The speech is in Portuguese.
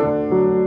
Música